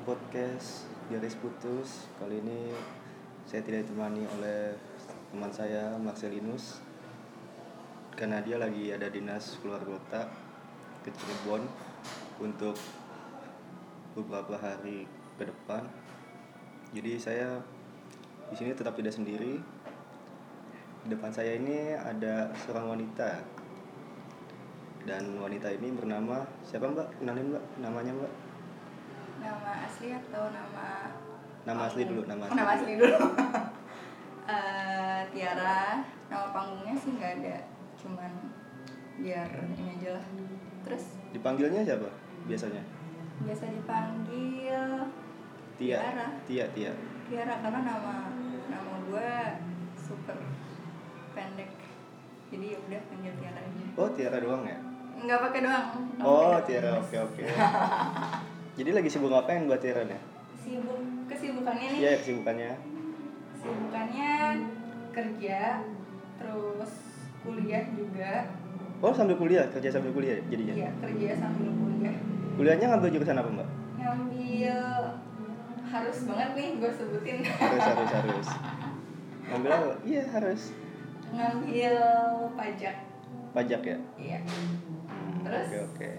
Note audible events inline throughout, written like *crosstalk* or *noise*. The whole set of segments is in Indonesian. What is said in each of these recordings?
podcast Garis Putus. Kali ini saya tidak ditemani oleh teman saya Marcelinus karena dia lagi ada dinas keluar kota ke Cirebon untuk beberapa hari ke depan. Jadi saya di sini tetap tidak sendiri. Di depan saya ini ada seorang wanita dan wanita ini bernama siapa mbak kenalin mbak namanya mbak nama asli atau nama nama asli dulu nama Oh, asli, nama asli dulu. *laughs* Eh, Tiara nama panggungnya sih nggak ada. Cuman biar ini aja lah. Terus? Dipanggilnya siapa biasanya? Biasa dipanggil Tia. Tiara. Tia Tia. Tiara karena nama nama gue super pendek. Jadi ya udah panggil Tiara aja. Oh Tiara doang ya? Nggak pakai doang. Oh Tiara oke oke *laughs* jadi lagi sibuk ngapain buat Tiara nih sibuk kesibukannya nih Iya kesibukannya Kesibukannya kerja, terus kuliah juga. oh sambil kuliah kerja sambil kuliah jadinya Iya, kerja sambil kuliah. kuliahnya ngambil jurusan apa mbak Ngambil harus banget nih gue sebutin. harus harus *laughs* harus ngambil apa iya harus Ngambil pajak. pajak ya Iya. Hmm, Terus? oke oke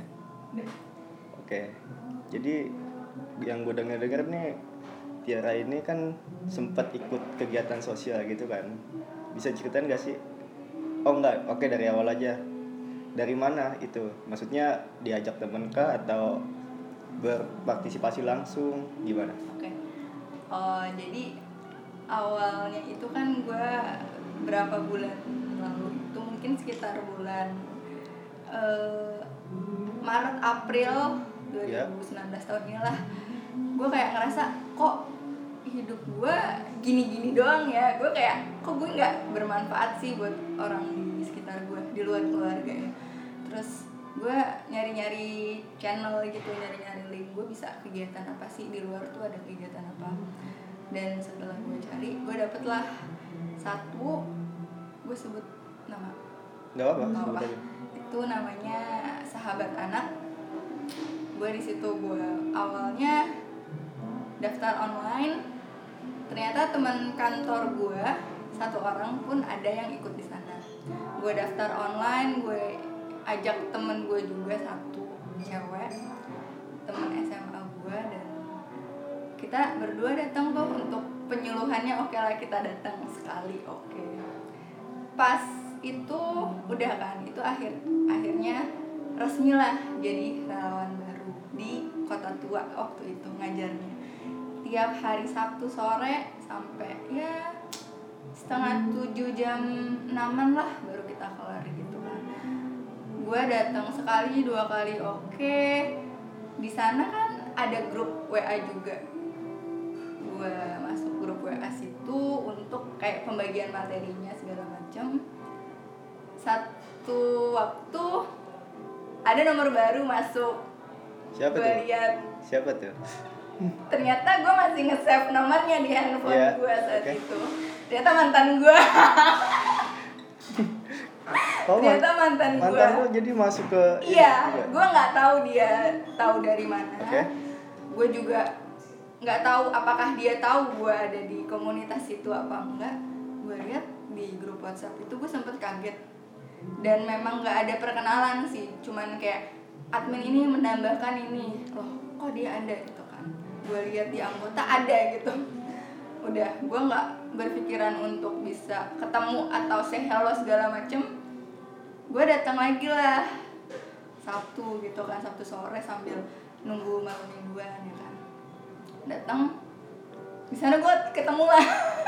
Deh. Oke, jadi yang gue denger denger nih Tiara ini kan sempat ikut kegiatan sosial gitu kan. Bisa ceritain gak sih? Oh enggak, oke dari awal aja. Dari mana itu? Maksudnya diajak temen kah atau berpartisipasi langsung gimana? Oke. Oh, jadi awalnya itu kan gue berapa bulan lalu itu mungkin sekitar bulan eh, Maret April 2019 Ya. tahun ini lah gue kayak ngerasa kok hidup gue gini-gini doang ya gue kayak kok gue nggak bermanfaat sih buat orang di sekitar gue di luar keluarga ya terus gue nyari-nyari channel gitu nyari-nyari link gue bisa kegiatan apa sih di luar tuh ada kegiatan apa dan setelah gue cari gue dapet lah satu gue sebut nama Nggak apa. aja. itu namanya sahabat anak gue di situ gue awalnya daftar online. Ternyata teman kantor gue satu orang pun ada yang ikut di sana. Gue daftar online gue ajak temen gue juga satu cewek temen SMA gue dan kita berdua datang tuh untuk penyuluhannya. Oke lah kita datang sekali oke. Pas itu udah kan itu akhir akhirnya resmi lah jadi relawan di kota tua waktu itu ngajarnya. Tiap hari Sabtu sore sampai ya setengah tujuh jam enaman lah baru kita kelar gitu kan. Gue datang sekali dua kali oke. Di sana kan ada grup WA juga. Gue masuk grup WA situ untuk kayak pembagian materinya segala macam. Satu waktu ada nomor baru masuk Siapa tuh? lihat Siapa tuh? ternyata gue masih nge-save nomornya di handphone Iya, gue saat oke. itu ternyata mantan gue Oh, ternyata mantan gue mantan jadi masuk ke iya gue nggak tahu dia tahu dari mana Oke. gue juga nggak tahu apakah dia tahu gue ada di komunitas itu apa enggak gue lihat di grup WhatsApp itu gue sempet kaget dan memang nggak ada perkenalan sih cuman kayak admin ini menambahkan ini. Loh kok dia ada gitu kan? Gue lihat di anggota ada gitu. Udah gue nggak berpikiran untuk bisa ketemu atau say hello segala macem. Gue datang lagi lah. Sabtu gitu kan Sabtu sore sambil nunggu malam mingguan ya kan. Datang di sana gue ketemu lah *laughs*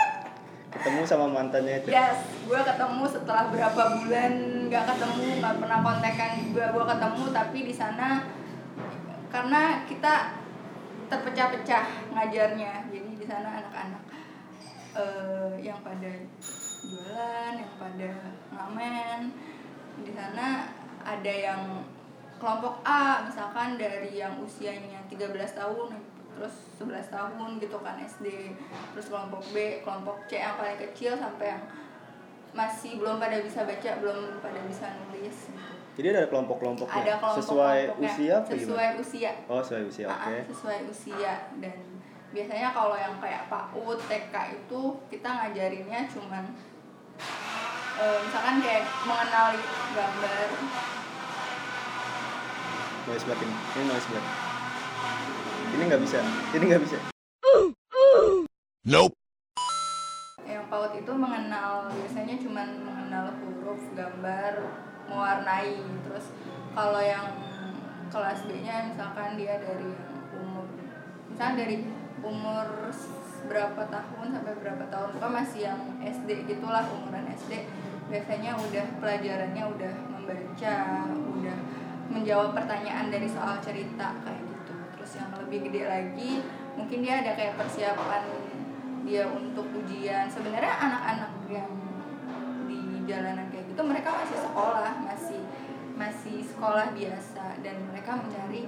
Ketemu sama mantannya itu. yes gue ketemu setelah berapa bulan nggak ketemu nggak pernah kontekan juga gue ketemu tapi di sana karena kita terpecah-pecah ngajarnya jadi di sana anak-anak eh, yang pada jualan yang pada ngamen di sana ada yang kelompok A misalkan dari yang usianya 13 tahun terus 11 tahun gitu kan SD terus kelompok B kelompok C yang paling kecil sampai yang masih belum pada bisa baca belum pada bisa nulis gitu. Jadi ada kelompok-kelompoknya ada kelompok sesuai usia apa sesuai gimana? usia Oh, sesuai usia. Ah, Oke. ah, sesuai usia dan biasanya kalau yang kayak PAUD, TK itu kita ngajarinnya cuman eh, misalkan kayak mengenali gambar Noise block ini. Ini noise block. Ini nggak bisa. Ini nggak bisa. Nope. yang PAUD itu mengenal biasanya cuman mengenal huruf, gambar, mewarnai. Terus kalau yang kelas B-nya misalkan dia dari yang umur misalnya dari umur berapa tahun sampai berapa tahun kan masih yang SD gitulah umuran SD biasanya udah pelajarannya udah membaca udah menjawab pertanyaan dari soal cerita kayak gitu terus yang lebih gede lagi mungkin dia ada kayak persiapan dia untuk ujian sebenarnya anak-anak yang di jalanan kayak gitu mereka masih sekolah masih masih sekolah biasa dan mereka mencari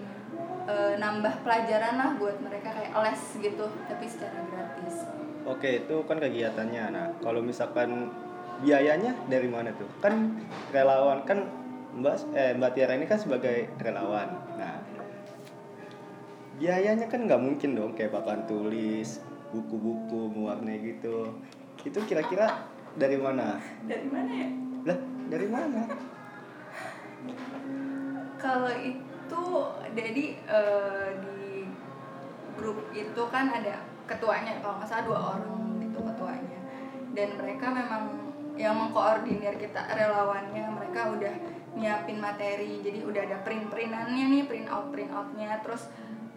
e, nambah pelajaran lah buat mereka kayak les gitu tapi secara gratis Oke, itu kan kegiatannya. Nah, kalau misalkan biayanya dari mana tuh? Kan relawan kan Mbak eh Mbak Tiara ini kan sebagai relawan. Nah, biayanya kan nggak mungkin dong kayak papan tulis, buku-buku, mewarnai gitu. Itu kira-kira dari mana? dari mana ya Lah, dari mana? kalau itu jadi eh, di grup itu kan ada ketuanya kalau nggak salah dua orang itu ketuanya dan mereka memang yang mengkoordinir kita relawannya mereka udah nyiapin materi jadi udah ada print printannya nih print out print outnya terus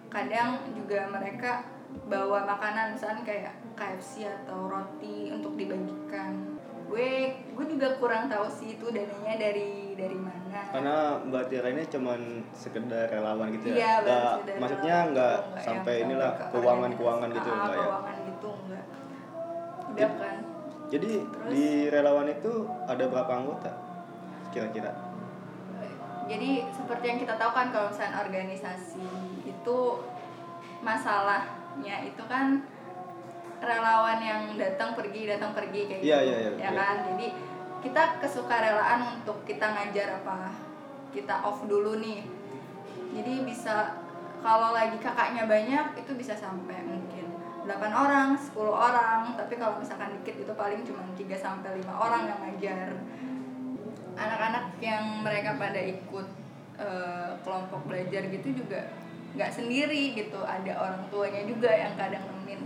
kadang juga mereka bawa makanan misalnya kayak KFC atau roti untuk dibagikan gue gue juga kurang tahu sih itu dananya dari dari mana Karena Mbak Tiara ini cuman sekedar relawan gitu Iya, ya. Nggak- saudara maksudnya gitu, nggak sampai inilah sampai ke keuangan-keuangan organisasi. gitu Ah, enggak ya. keuangan gitu enggak udah Jadi- kan Jadi Terus? di relawan itu ada berapa anggota? Kira-kira? jadi seperti yang kita tahu kan kalau misalnya organisasi itu masalahnya itu kan relawan yang datang pergi datang pergi kayak Iya, gitu iya, iya, ya iya. kan jadi kita kesukarelaan untuk kita ngajar apa kita off dulu nih jadi bisa kalau lagi kakaknya banyak itu bisa sampai mungkin 8 orang, 10 orang, tapi kalau misalkan dikit itu paling cuma 3 sampai 5 orang yang ngajar. Anak-anak yang mereka pada ikut eh, kelompok belajar gitu juga nggak sendiri gitu, ada orang tuanya juga yang kadang nemenin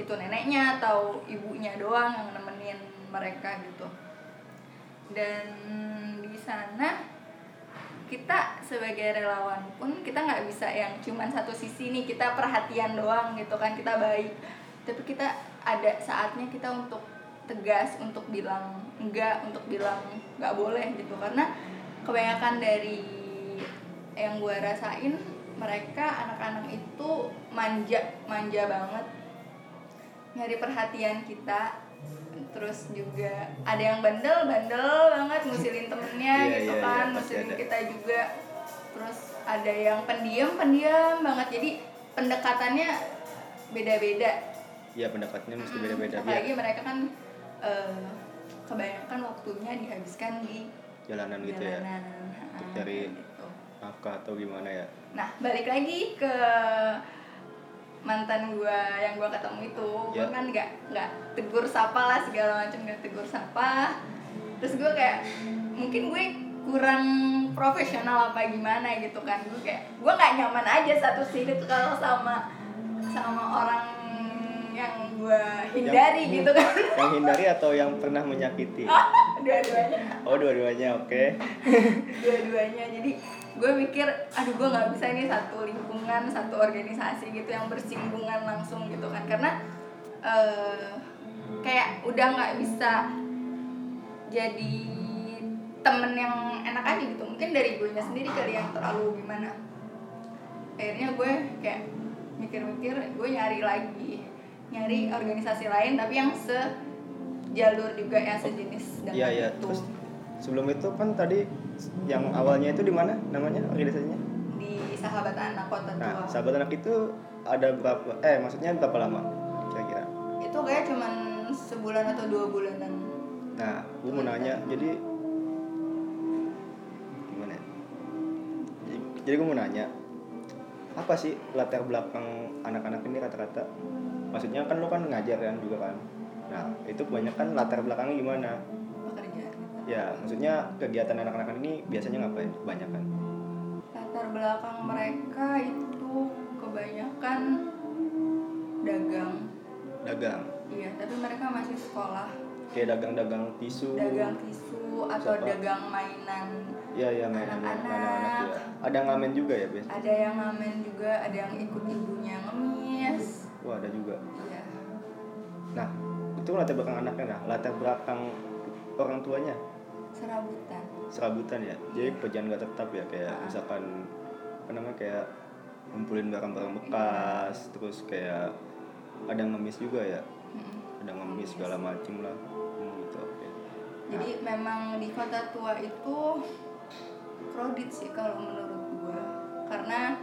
itu neneknya atau ibunya doang yang nemenin mereka gitu. Dan di sana kita sebagai relawan pun kita nggak bisa yang cuman satu sisi nih kita perhatian doang gitu kan kita baik. Tapi kita ada saatnya kita untuk tegas untuk bilang enggak untuk bilang nggak boleh gitu. Karena kebanyakan dari yang gue rasain mereka anak-anak itu manja manja banget. Nyari perhatian kita. Terus juga ada yang bandel bandel banget ngusilin temennya Iya, gitu iya, kan iya, ngusilin ada. kita juga. Terus ada yang pendiam pendiam banget. Jadi pendekatannya beda-beda. Ya pendapatnya mesti Mm, beda-beda. Biar apalagi mereka kan eh, kebanyakan waktunya dihabiskan di jalanan gitu ya. jalanan. Untuk cari nafkah atau gimana ya? Nah, balik lagi ke mantan gua yang gua ketemu itu, gua Ya. kan nggak nggak tegur sapa lah segala macam nggak tegur sapa. Terus gua kayak mungkin gue kurang profesional apa gimana gitu kan gue kayak gue nggak nyaman aja satu sini tuh kalau sama sama orang yang gue hindari Yang- gitu kan *laughs* Yang hindari atau yang pernah menyakiti? *laughs* dua-duanya Oh dua-duanya oke. *laughs* dua-duanya jadi gue mikir aduh gue nggak bisa ini satu lingkungan satu organisasi gitu yang bersinggungan langsung gitu kan. Karena eh, kayak udah nggak bisa jadi temen yang enak aja gitu. Mungkin dari gue sendiri kali yang terlalu gimana. Akhirnya gue kayak mikir-mikir gue nyari lagi nyari organisasi lain tapi yang sejalur juga yang sejenis dengan Iya iya. itu Terus sebelum itu kan tadi yang awalnya itu di mana namanya organisasinya? di sahabat anak kota tua Nah, sahabat anak itu ada berapa? Eh maksudnya berapa lama kira-kira? itu kayak cuman sebulan atau dua bulanan nah gue mau nanya jadi gimana ya jadi, jadi gue mau nanya apa sih latar belakang anak-anak ini rata-rata maksudnya kan lo kan ngajar kan juga kan nah itu kebanyakan latar belakangnya gimana ya maksudnya kegiatan anak-anak ini biasanya ngapain kebanyakan latar belakang mereka itu kebanyakan dagang dagang iya tapi mereka masih sekolah kayak dagang-dagang tisu dagang tisu atau Siapa? dagang mainan Iya iya mainan Anak-anak. anak-anak ya. Ada ngamen juga ya, Bes? ada yang ngamen juga ada yang ikut ibunya ngemis Wah, ada juga. iya Nah, itu latar belakang anaknya nah. Latar belakang orang tuanya serabutan serabutan ya. Jadi pekerjaan gak tetap ya kayak misalkan apa namanya kayak ngumpulin barang-barang bekas, terus kayak ada ngemis juga ya. Mm-mm. Ada ngemis segala macem lah. Hmm, gitu. Oke. jadi memang di kota tua itu crowded sih kalau menurut gua karena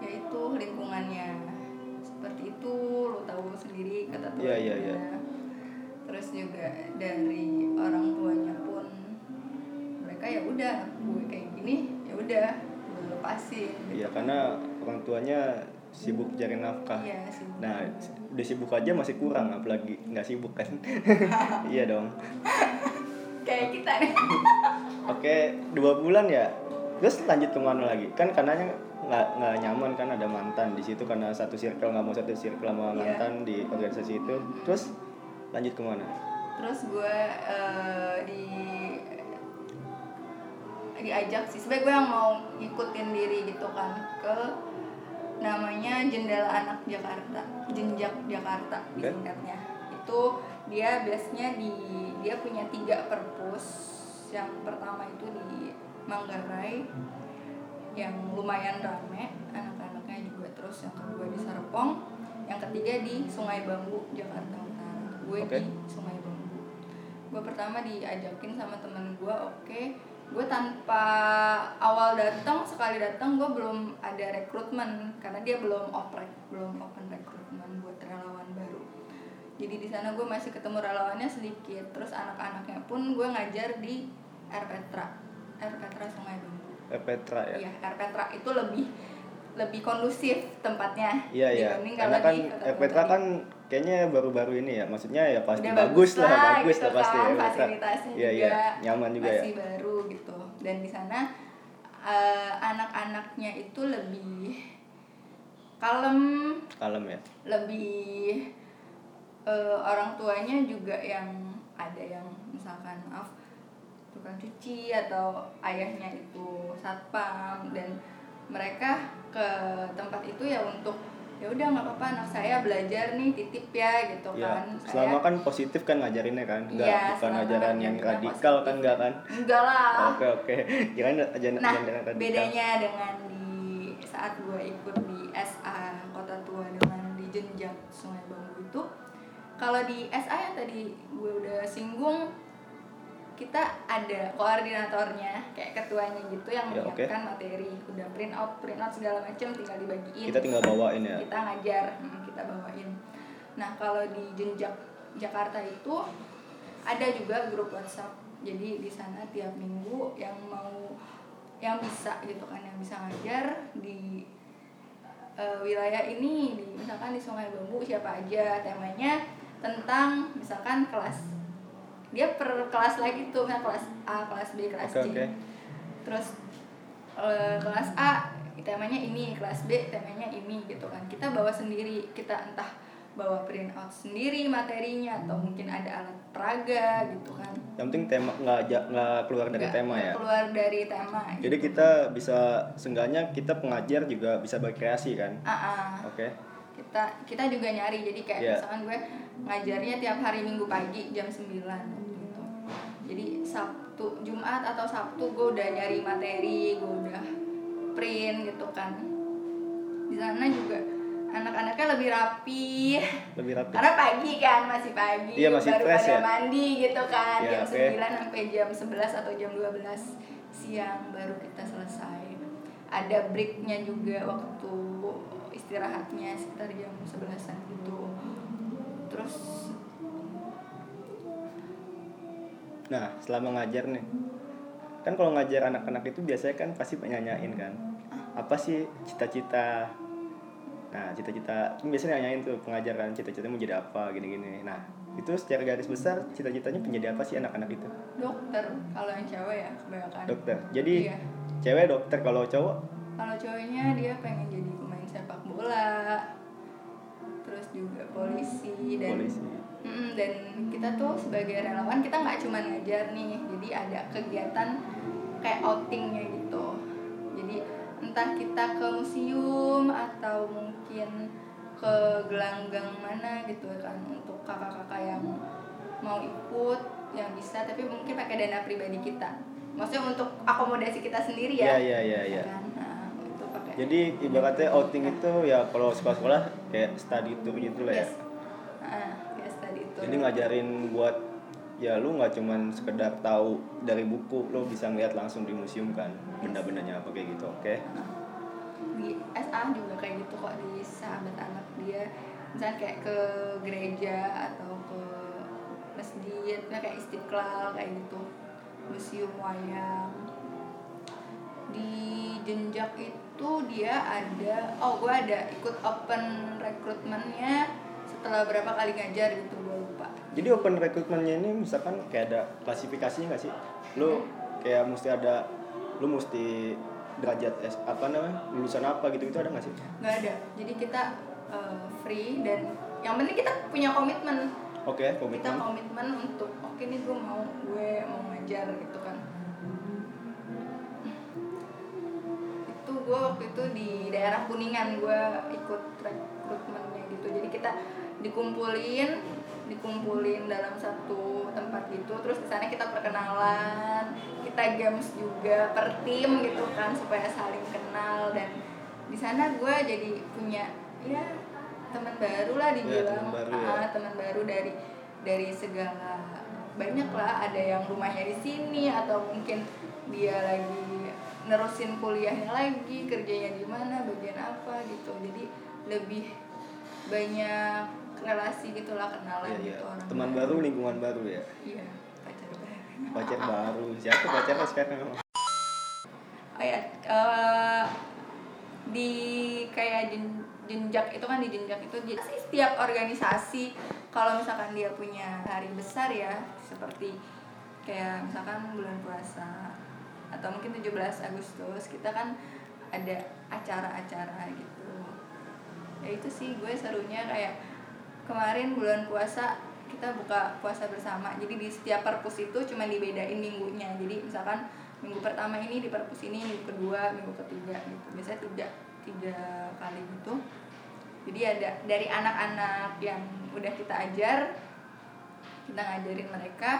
yaitu lingkungannya seperti itu lo tahu sendiri kata tua Iya, iya, iya. gimana. terus juga dari orang tuanya ya udah gue kayak gini ya udah gue lepasin gitu. Iya, karena orang tuanya sibuk cari nafkah. Iya sih Nah, udah sibuk aja masih kurang, apalagi nggak sibuk kan? *laughs* iya dong. kayak kita nih *laughs* Oke, dua bulan ya. Terus lanjut ke mana lagi? Kan karenanya nggak nggak nyaman kan ada mantan di situ karena satu circle nggak mau satu circle sama Iya. mantan di organisasi itu. Terus lanjut ke mana? terus gue eh, di diajak sih. Sebenarnya gue yang mau ngikutin diri gitu kan ke namanya jendela anak Jakarta jenjak Jakarta Oke. disingkatnya itu dia biasanya di dia punya tiga perpus. Yang pertama itu di Manggarai yang lumayan rame anak-anaknya juga. Terus yang kedua di Serpong yang ketiga di Sungai Bambu Jakarta Utara. Gue Oke. di Sungai Bambu. Gue pertama diajakin sama temen gue oke gue tanpa awal datang sekali datang gue belum ada rekrutmen. Karena dia belum oprek belum open rekrutmen buat relawan baru. Jadi di sana gue masih ketemu relawannya sedikit. Terus anak-anaknya pun gue ngajar di R Petra. Sungai Bambu Petra ya. Iya, Petra itu lebih lebih kondusif tempatnya Iya iya. dibanding Karena kan di Petra kan kayaknya baru-baru ini ya. Maksudnya ya pasti Udah bagus lah, bagus gitu lah pasti kan, ya. Fasilitasnya Iya juga iya. Nyaman juga ya. masih baru gitu dan di sana eh, anak-anaknya itu lebih kalem Kalem ya. lebih eh, orang tuanya juga yang ada yang misalkan maaf tukang cuci atau ayahnya itu satpam dan mereka ke tempat itu ya untuk ya udah nggak apa-apa anak saya belajar nih titip ya gitu Ya, kan selama kan positif kan ngajarinnya kan, enggak Iya, bukan ajaran yang ngajarinnya radikal kan positif. enggak kan? enggak lah Oke oke, kirain ajaran Nah, ajaran radikal. bedanya dengan di saat gue ikut di SA Kota Tua dengan di Jenjak Sungai Bambu itu, kalau di SA yang tadi gue udah singgung, kita ada koordinatornya, kayak ketuanya gitu yang Ya, menyiapkan materi, udah print out, print out segala macam, tinggal dibagiin. Kita tinggal bawain ya. Kita ngajar, hmm, kita bawain. Nah kalau di Jenjak Jakarta itu ada juga grup WhatsApp. Jadi di sana tiap minggu yang mau yang bisa gitu kan yang bisa ngajar di eh, wilayah ini di misalkan di Sungai Bambu siapa aja temanya tentang misalkan kelas dia per kelas lagi tuh misalnya kelas A kelas B kelas Oke C oke. terus eh, kelas A temanya ini kelas B temanya ini gitu kan kita bawa sendiri kita entah bawa print out sendiri materinya atau mungkin ada alat peraga gitu kan Yang penting tema nggak nggak keluar dari Nggak- tema ya. keluar dari tema Jadi kita bisa seenggaknya kita pengajar juga bisa berkreasi kan. Ah, ah. Oke. kita kita juga nyari jadi kayak Iya. misalkan gue ngajarnya tiap hari minggu pagi jam 9 gitu jadi Sabtu Jumat atau Sabtu gue udah nyari materi gue udah print gitu kan di sana juga anak-anaknya lebih rapi Lebih rapi. karena pagi kan masih pagi Iya, masih baru fresh pada ya? mandi gitu kan Iya, jam oke. 9 sampai jam 11 atau jam 12 siang baru kita selesai ada breaknya juga waktu istirahatnya sekitar jam 11an gitu terus nah selama ngajar nih kan kalau ngajar anak-anak itu biasanya kan pasti nanyain kan apa sih cita-cita? Nah cita-cita kan biasanya nanyain tuh pengajaran cita-citanya mau jadi apa gini-gini. Nah itu secara garis besar cita-citanya menjadi apa sih anak-anak itu? Dokter kalau yang cewek ya kebanyakan. Dokter. Jadi Iya. cewek dokter kalau cowok? Kalau cowoknya dia pengen jadi pemain sepak bola terus juga polisi dan polisi Mm, dan kita tuh sebagai relawan kita nggak cuma ngajar nih jadi ada kegiatan kayak outingnya gitu jadi entah kita ke museum atau mungkin ke gelanggang mana gitu kan untuk kakak-kakak yang mau ikut yang bisa tapi mungkin pakai dana pribadi kita maksudnya untuk akomodasi kita sendiri Iya ya iya iya iya. kan nah, itu pakai Jadi ibaratnya outing itu ya kalau sekolah-sekolah kayak study tour gitu lah ya. yes. Nah, itu Jadi ngajarin buat ya lu nggak cuman sekedar tahu dari buku, lu bisa ngeliat langsung di museum kan benda-bendanya apa kayak gitu. Oke. di SA juga kayak gitu kok di sahabat anak dia misalnya kayak ke gereja atau ke masjid kayak istiqlal kayak gitu museum wayang di jenjak itu dia ada oh gue ada ikut open rekrutmennya setelah berapa kali ngajar gitu gue Jadi open recruitmentnya ini misalkan kayak ada klasifikasinya nggak sih? Lu kayak mesti ada lu mesti derajat S, apa namanya lulusan apa gitu gitu ada nggak sih? nggak ada jadi kita uh, free dan yang penting kita punya komitmen Oke kita komitmen. komitmen untuk oke nih gue mau gue mau ngajar gitu kan itu gue waktu itu di daerah kuningan gue ikut rekrutmennya gitu jadi kita dikumpulin dikumpulin dalam satu tempat gitu. Terus di sana kita perkenalan kita games juga per tim gitu kan supaya saling kenal. Dan di sana gue jadi punya ya teman baru lah dibilang. teman baru ya. Ah, teman baru dari dari segala banyak lah. Ada yang rumahnya di sini atau mungkin dia lagi nerusin kuliahnya lagi kerjanya di mana bagian apa gitu. Jadi lebih banyak relasi gitulah kenalan Iya iya. gitu orang Teman baru lingkungan baru ya. iya pacar baru Pacar baru. Siapa pacarnya sekarang? oh ya eh, di kayak jen- jenjak itu kan di jenjak itu jadi sih setiap organisasi kalau misalkan dia punya hari besar ya seperti kayak misalkan bulan puasa atau mungkin 17 Agustus kita kan ada acara-acara gitu ya itu sih gue serunya kayak kemarin bulan puasa kita buka puasa bersama. Jadi di setiap perpus itu cuma dibedain minggunya. Jadi misalkan minggu pertama ini di perpus ini minggu kedua minggu ketiga gitu. Biasanya tiga tiga kali gitu. Jadi ada dari anak-anak yang udah kita ajar kita ngajarin mereka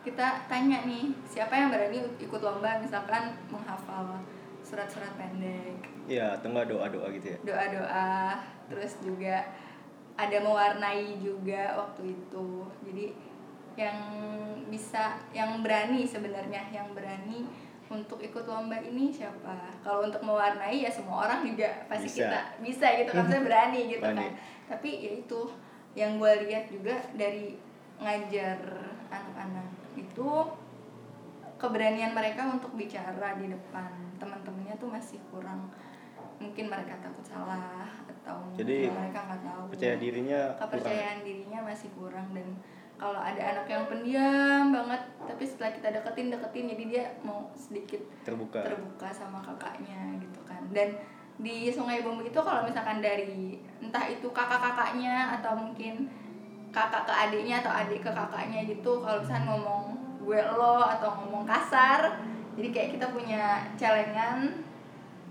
kita tanya nih siapa yang berani ikut lomba? Misalkan menghafal surat-surat pendek. Iya, atau nggak doa-doa gitu ya. doa-doa terus juga ada mewarnai juga waktu itu jadi yang bisa yang berani sebenarnya yang berani untuk ikut lomba ini siapa kalau untuk mewarnai ya semua orang juga pasti Bisa. kita bisa gitu kan saya berani *laughs* gitu Berani. kan tapi ya itu yang gue lihat juga dari ngajar anak-anak itu keberanian mereka untuk bicara di depan teman-temannya tuh masih kurang mungkin mereka takut salah mungkin Jadi, mereka nggak tahu Percaya dirinya kurang. kepercayaan dirinya masih kurang dan kalau ada anak yang pendiam banget tapi setelah kita deketin deketin jadi dia mau sedikit terbuka. terbuka sama kakaknya gitu kan dan di Sungai Bambu itu kalau misalkan dari entah itu kakak-kakaknya atau mungkin kakak ke adiknya atau adik ke kakaknya gitu kalau misalkan ngomong gue lo atau ngomong kasar jadi kayak kita punya celengan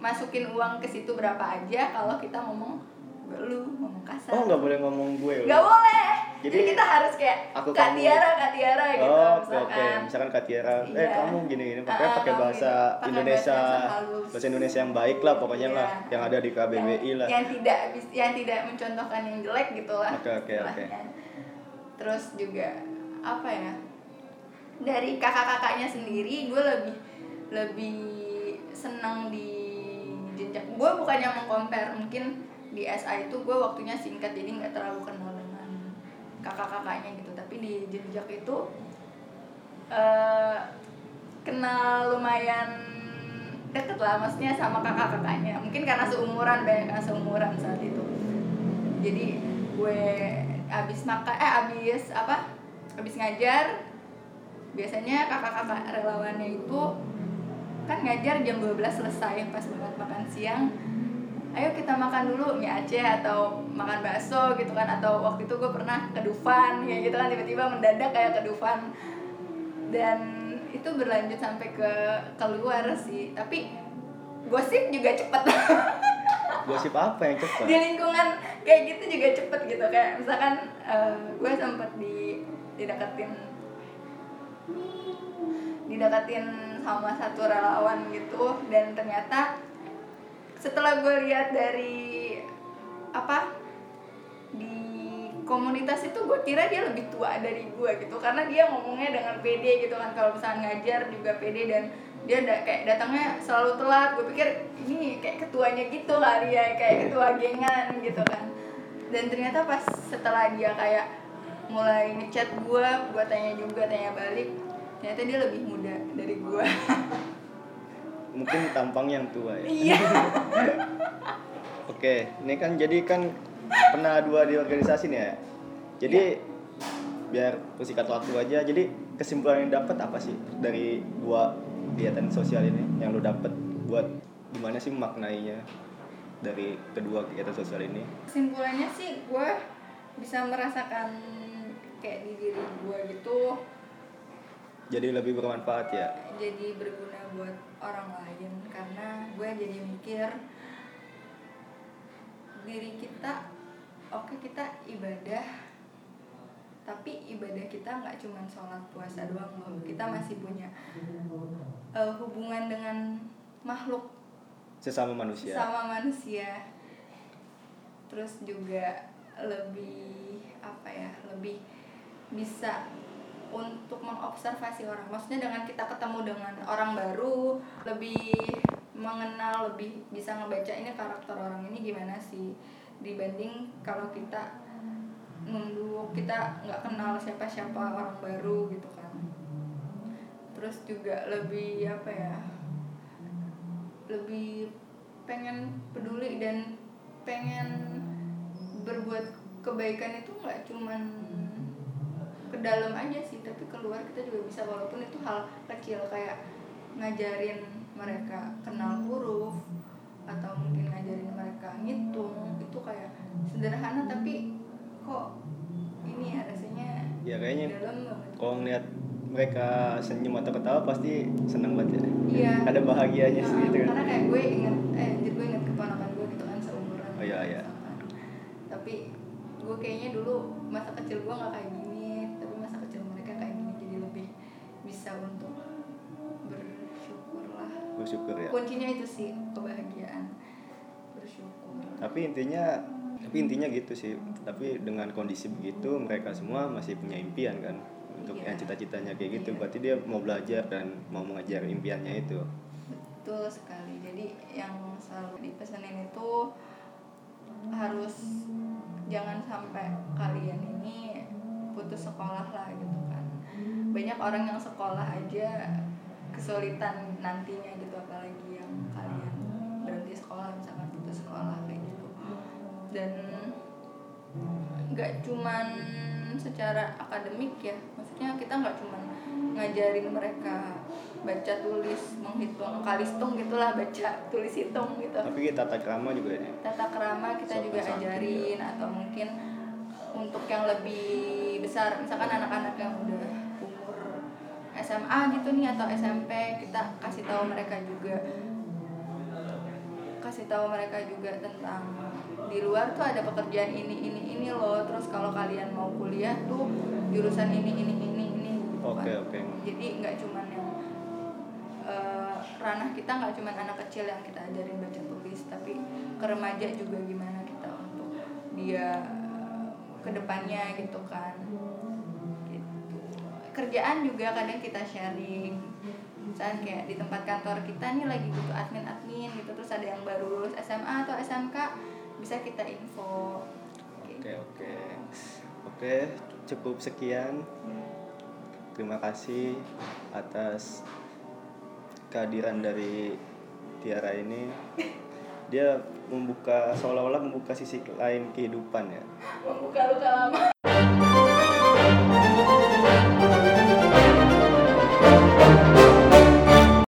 masukin uang ke situ berapa aja kalau kita ngomong lu ngomong kasar Oh, nggak boleh ngomong gue. nggak boleh jadi, Jadi, kita harus kayak aku kak kamu. Tiara kak Tiara gitu Oh, oke misalkan oke. Misalkan Kak Tiara, eh Iya. kamu gini gini, pakai Ah, pakai bahasa gini. Pakai Indonesia, bahasa bahasa Indonesia yang baik lah pokoknya Iya. lah, yang ada di KBBI yang, lah. yang tidak yang tidak mencontohkan yang jelek gitu lah Oke, oke, oke. istilahnya. terus juga apa ya dari kakak-kakaknya sendiri gue lebih lebih senang di jenjang gue bukannya mengcompare mungkin di SA itu gue waktunya singkat jadi nggak terlalu kenal dengan kakak-kakaknya gitu. Tapi di jenjak itu eh, kenal lumayan deket lah maksudnya sama kakak-kakaknya. Mungkin karena seumuran banyak yang seumuran saat itu. Jadi gue abis makan eh abis apa? Abis ngajar biasanya kakak-kakak relawannya itu kan ngajar jam 12 selesai pas banget makan siang ayo kita makan dulu mie Aceh atau makan bakso gitu kan. Atau waktu itu gue pernah ke Dufan kayak gitu kan. Tiba-tiba mendadak kayak ke Dufan. Dan itu berlanjut sampai ke keluar sih. Tapi gosip juga cepet. *laughs* Gosip apa yang cepat di lingkungan kayak gitu juga cepet gitu. Kayak misalkan eh, gue sempet di dideketin dideketin sama satu relawan gitu. Dan ternyata setelah gue lihat dari apa di komunitas itu gue kira dia lebih tua dari gue gitu. Karena dia ngomongnya dengan pede gitu kan. Kalau misalnya ngajar juga pede dan dia da kayak datangnya selalu telat. Gue pikir ini kayak ketuanya gitu kali ya kayak ketua gengan gitu kan. Dan ternyata pas setelah dia kayak mulai ngechat gue gue tanya juga tanya balik ternyata dia lebih muda dari gue mungkin tampang yang tua ya. Iya *laughs* oke ini kan jadi kan pernah dua di organisasi nih ya. Jadi biar persingkat waktu aja jadi kesimpulan yang dapat apa sih dari dua kegiatan sosial ini yang lu dapat buat gimana sih maknainya dari kedua kegiatan sosial ini? Kesimpulannya sih gue bisa merasakan kayak di diri gue gitu. Jadi lebih bermanfaat ya? Jadi berguna buat orang lain karena gue jadi mikir diri kita oke kita ibadah tapi ibadah kita nggak cuma sholat puasa doang loh. Kita masih punya eh, hubungan dengan makhluk. Sesama manusia. Sama manusia. Terus juga lebih apa ya lebih bisa untuk mengobservasi orang. Maksudnya dengan kita ketemu dengan orang baru lebih mengenal lebih bisa ngebaca ini karakter orang ini gimana sih dibanding kalau kita nunduk kita nggak kenal siapa siapa orang baru gitu kan. Terus juga lebih apa ya lebih pengen peduli dan pengen berbuat kebaikan itu nggak cuman ke dalam aja sih tapi keluar kita juga bisa walaupun itu hal kecil kayak ngajarin mereka kenal huruf atau mungkin ngajarin mereka ngitung itu kayak sederhana tapi kok ini ya rasanya ya kayaknya kalau ngeliat mereka senyum atau ketawa pasti seneng banget ya. Iya. Ada bahagianya Nah, sih gitu kan. karena kayak gue inget eh jadi gue inget keponakan gue gitu kan seumuran Oh, iya, iya. tapi gue kayaknya dulu masa kecil gue nggak kayak gini bersyukur ya. Kuncinya itu sih kebahagiaan bersyukur. Tapi intinya tapi intinya gitu sih. Tapi dengan kondisi begitu mereka semua masih punya impian kan untuk Iya. yang cita-citanya kayak gitu. Iya. berarti dia mau belajar dan mau mengejar impiannya itu. Betul sekali. Jadi yang selalu dipesenin itu harus jangan sampai kalian ini putus sekolah lah gitu kan. Banyak orang yang sekolah aja kesulitan nantinya gitu apalagi yang kalian berhenti sekolah misalkan putus sekolah kayak gitu. Dan nggak cuman secara akademik ya maksudnya kita nggak cuman ngajarin mereka baca tulis menghitung kalistung gitulah baca tulis hitung gitu. Tapi kita tata krama juga ya. Tata kerama kita Sopan juga ajarin atau mungkin untuk yang lebih besar misalkan anak-anak yang udah SMA gitu nih atau SMP kita kasih tahu mereka juga. Kasih tahu mereka juga tentang di luar tuh ada pekerjaan ini ini ini loh. Terus kalau kalian mau kuliah tuh jurusan ini ini ini ini gitu oke kan. oke jadi nggak cuman yang eh, ranah kita nggak cuman anak kecil yang kita ajarin baca tulis tapi ke remaja juga gimana kita untuk dia eh, ke depannya gitu kan kerjaan juga kadang kita sharing. Misalnya kayak di tempat kantor kita nih lagi butuh admin admin gitu terus ada yang baru lulus SMA atau SMK bisa kita info. Oke oke. Oke cukup sekian. Terima kasih atas kehadiran dari Tiara ini. Dia membuka seolah-olah membuka sisi lain kehidupan ya. Membuka luka lama